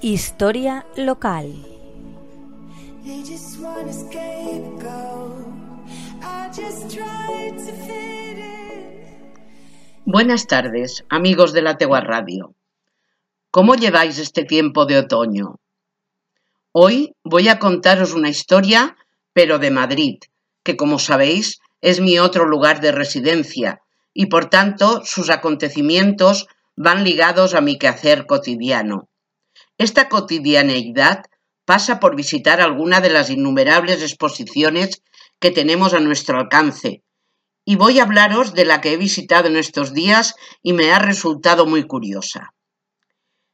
Historia local. Buenas tardes, amigos de la Tegua Radio. ¿Cómo lleváis este tiempo de otoño? Hoy voy a contaros una historia, pero de Madrid, que como sabéis es mi otro lugar de residencia y por tanto sus acontecimientos van ligados a mi quehacer cotidiano. Esta cotidianeidad pasa por visitar alguna de las innumerables exposiciones que tenemos a nuestro alcance, y voy a hablaros de la que he visitado en estos días y me ha resultado muy curiosa.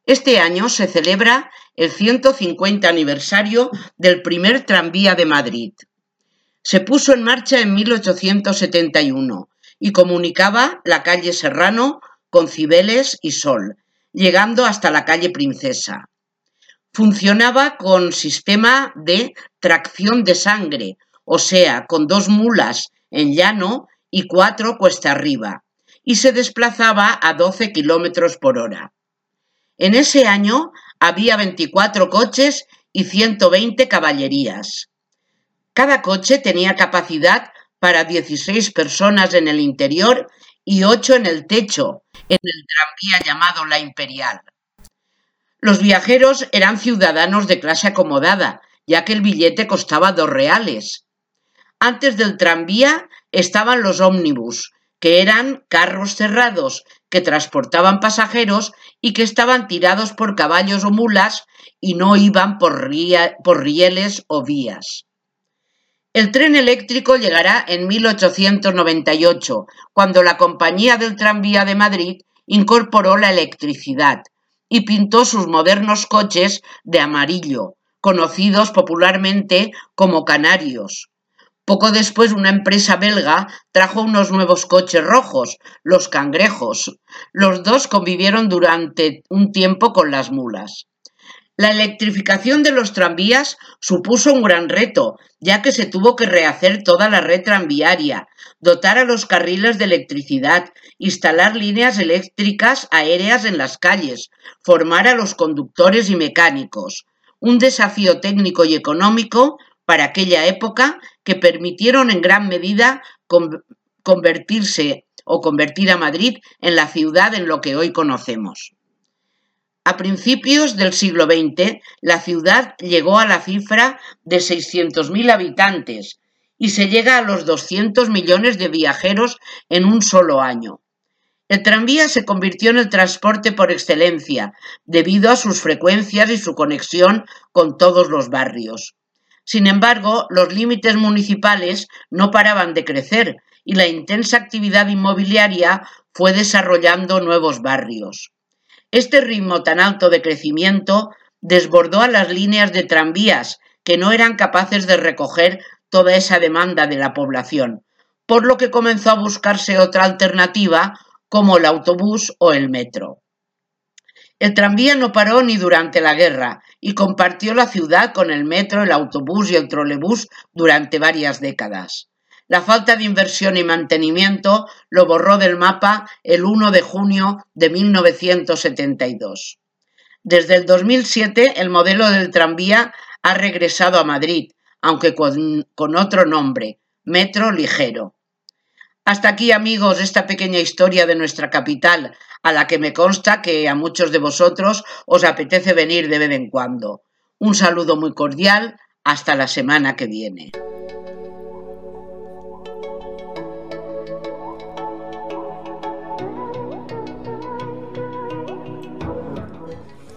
Este año se celebra el 150 aniversario del primer tranvía de Madrid. Se puso en marcha en 1871 y comunicaba la calle Serrano con Cibeles y Sol, llegando hasta la calle Princesa. Funcionaba con sistema de tracción de sangre, o sea, con dos mulas en llano y cuatro cuesta arriba, y se desplazaba a 12 kilómetros por hora. En ese año había 24 coches y 120 caballerías. Cada coche tenía capacidad para 16 personas en el interior y 8 en el techo, en el tranvía llamado La Imperial. Los viajeros eran ciudadanos de clase acomodada, ya que el billete costaba dos reales. Antes del tranvía estaban los ómnibus, que eran carros cerrados que transportaban pasajeros y que estaban tirados por caballos o mulas y no iban por, rieles o vías. El tren eléctrico llegará en 1898, cuando la Compañía del Tranvía de Madrid incorporó la electricidad y pintó sus modernos coches de amarillo, conocidos popularmente como canarios. Poco después una empresa belga trajo unos nuevos coches rojos, los cangrejos. Los dos convivieron durante un tiempo con las mulas. La electrificación de los tranvías supuso un gran reto, ya que se tuvo que rehacer toda la red tranviaria, dotar a los carriles de electricidad, instalar líneas eléctricas aéreas en las calles, formar a los conductores y mecánicos. Un desafío técnico y económico para aquella época que permitieron en gran medida convertirse o convertir a Madrid en la ciudad en lo que hoy conocemos. A principios del siglo XX, la ciudad llegó a la cifra de 600.000 habitantes y se llega a los 200 millones de viajeros en un solo año. El tranvía se convirtió en el transporte por excelencia, debido a sus frecuencias y su conexión con todos los barrios. Sin embargo, los límites municipales no paraban de crecer y la intensa actividad inmobiliaria fue desarrollando nuevos barrios. Este ritmo tan alto de crecimiento desbordó a las líneas de tranvías, que no eran capaces de recoger toda esa demanda de la población, por lo que comenzó a buscarse otra alternativa como el autobús o el metro. El tranvía no paró ni durante la guerra y compartió la ciudad con el metro, el autobús y el trolebús durante varias décadas. La falta de inversión y mantenimiento lo borró del mapa el 1 de junio de 1972. Desde el 2007 el modelo del tranvía ha regresado a Madrid, aunque con, con, otro nombre, Metro Ligero. Hasta aquí amigos esta pequeña historia de nuestra capital, a la que me consta que a muchos de vosotros os apetece venir de vez en cuando. Un saludo muy cordial, hasta la semana que viene.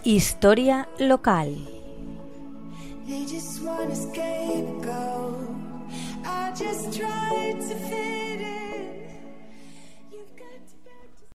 Historia local.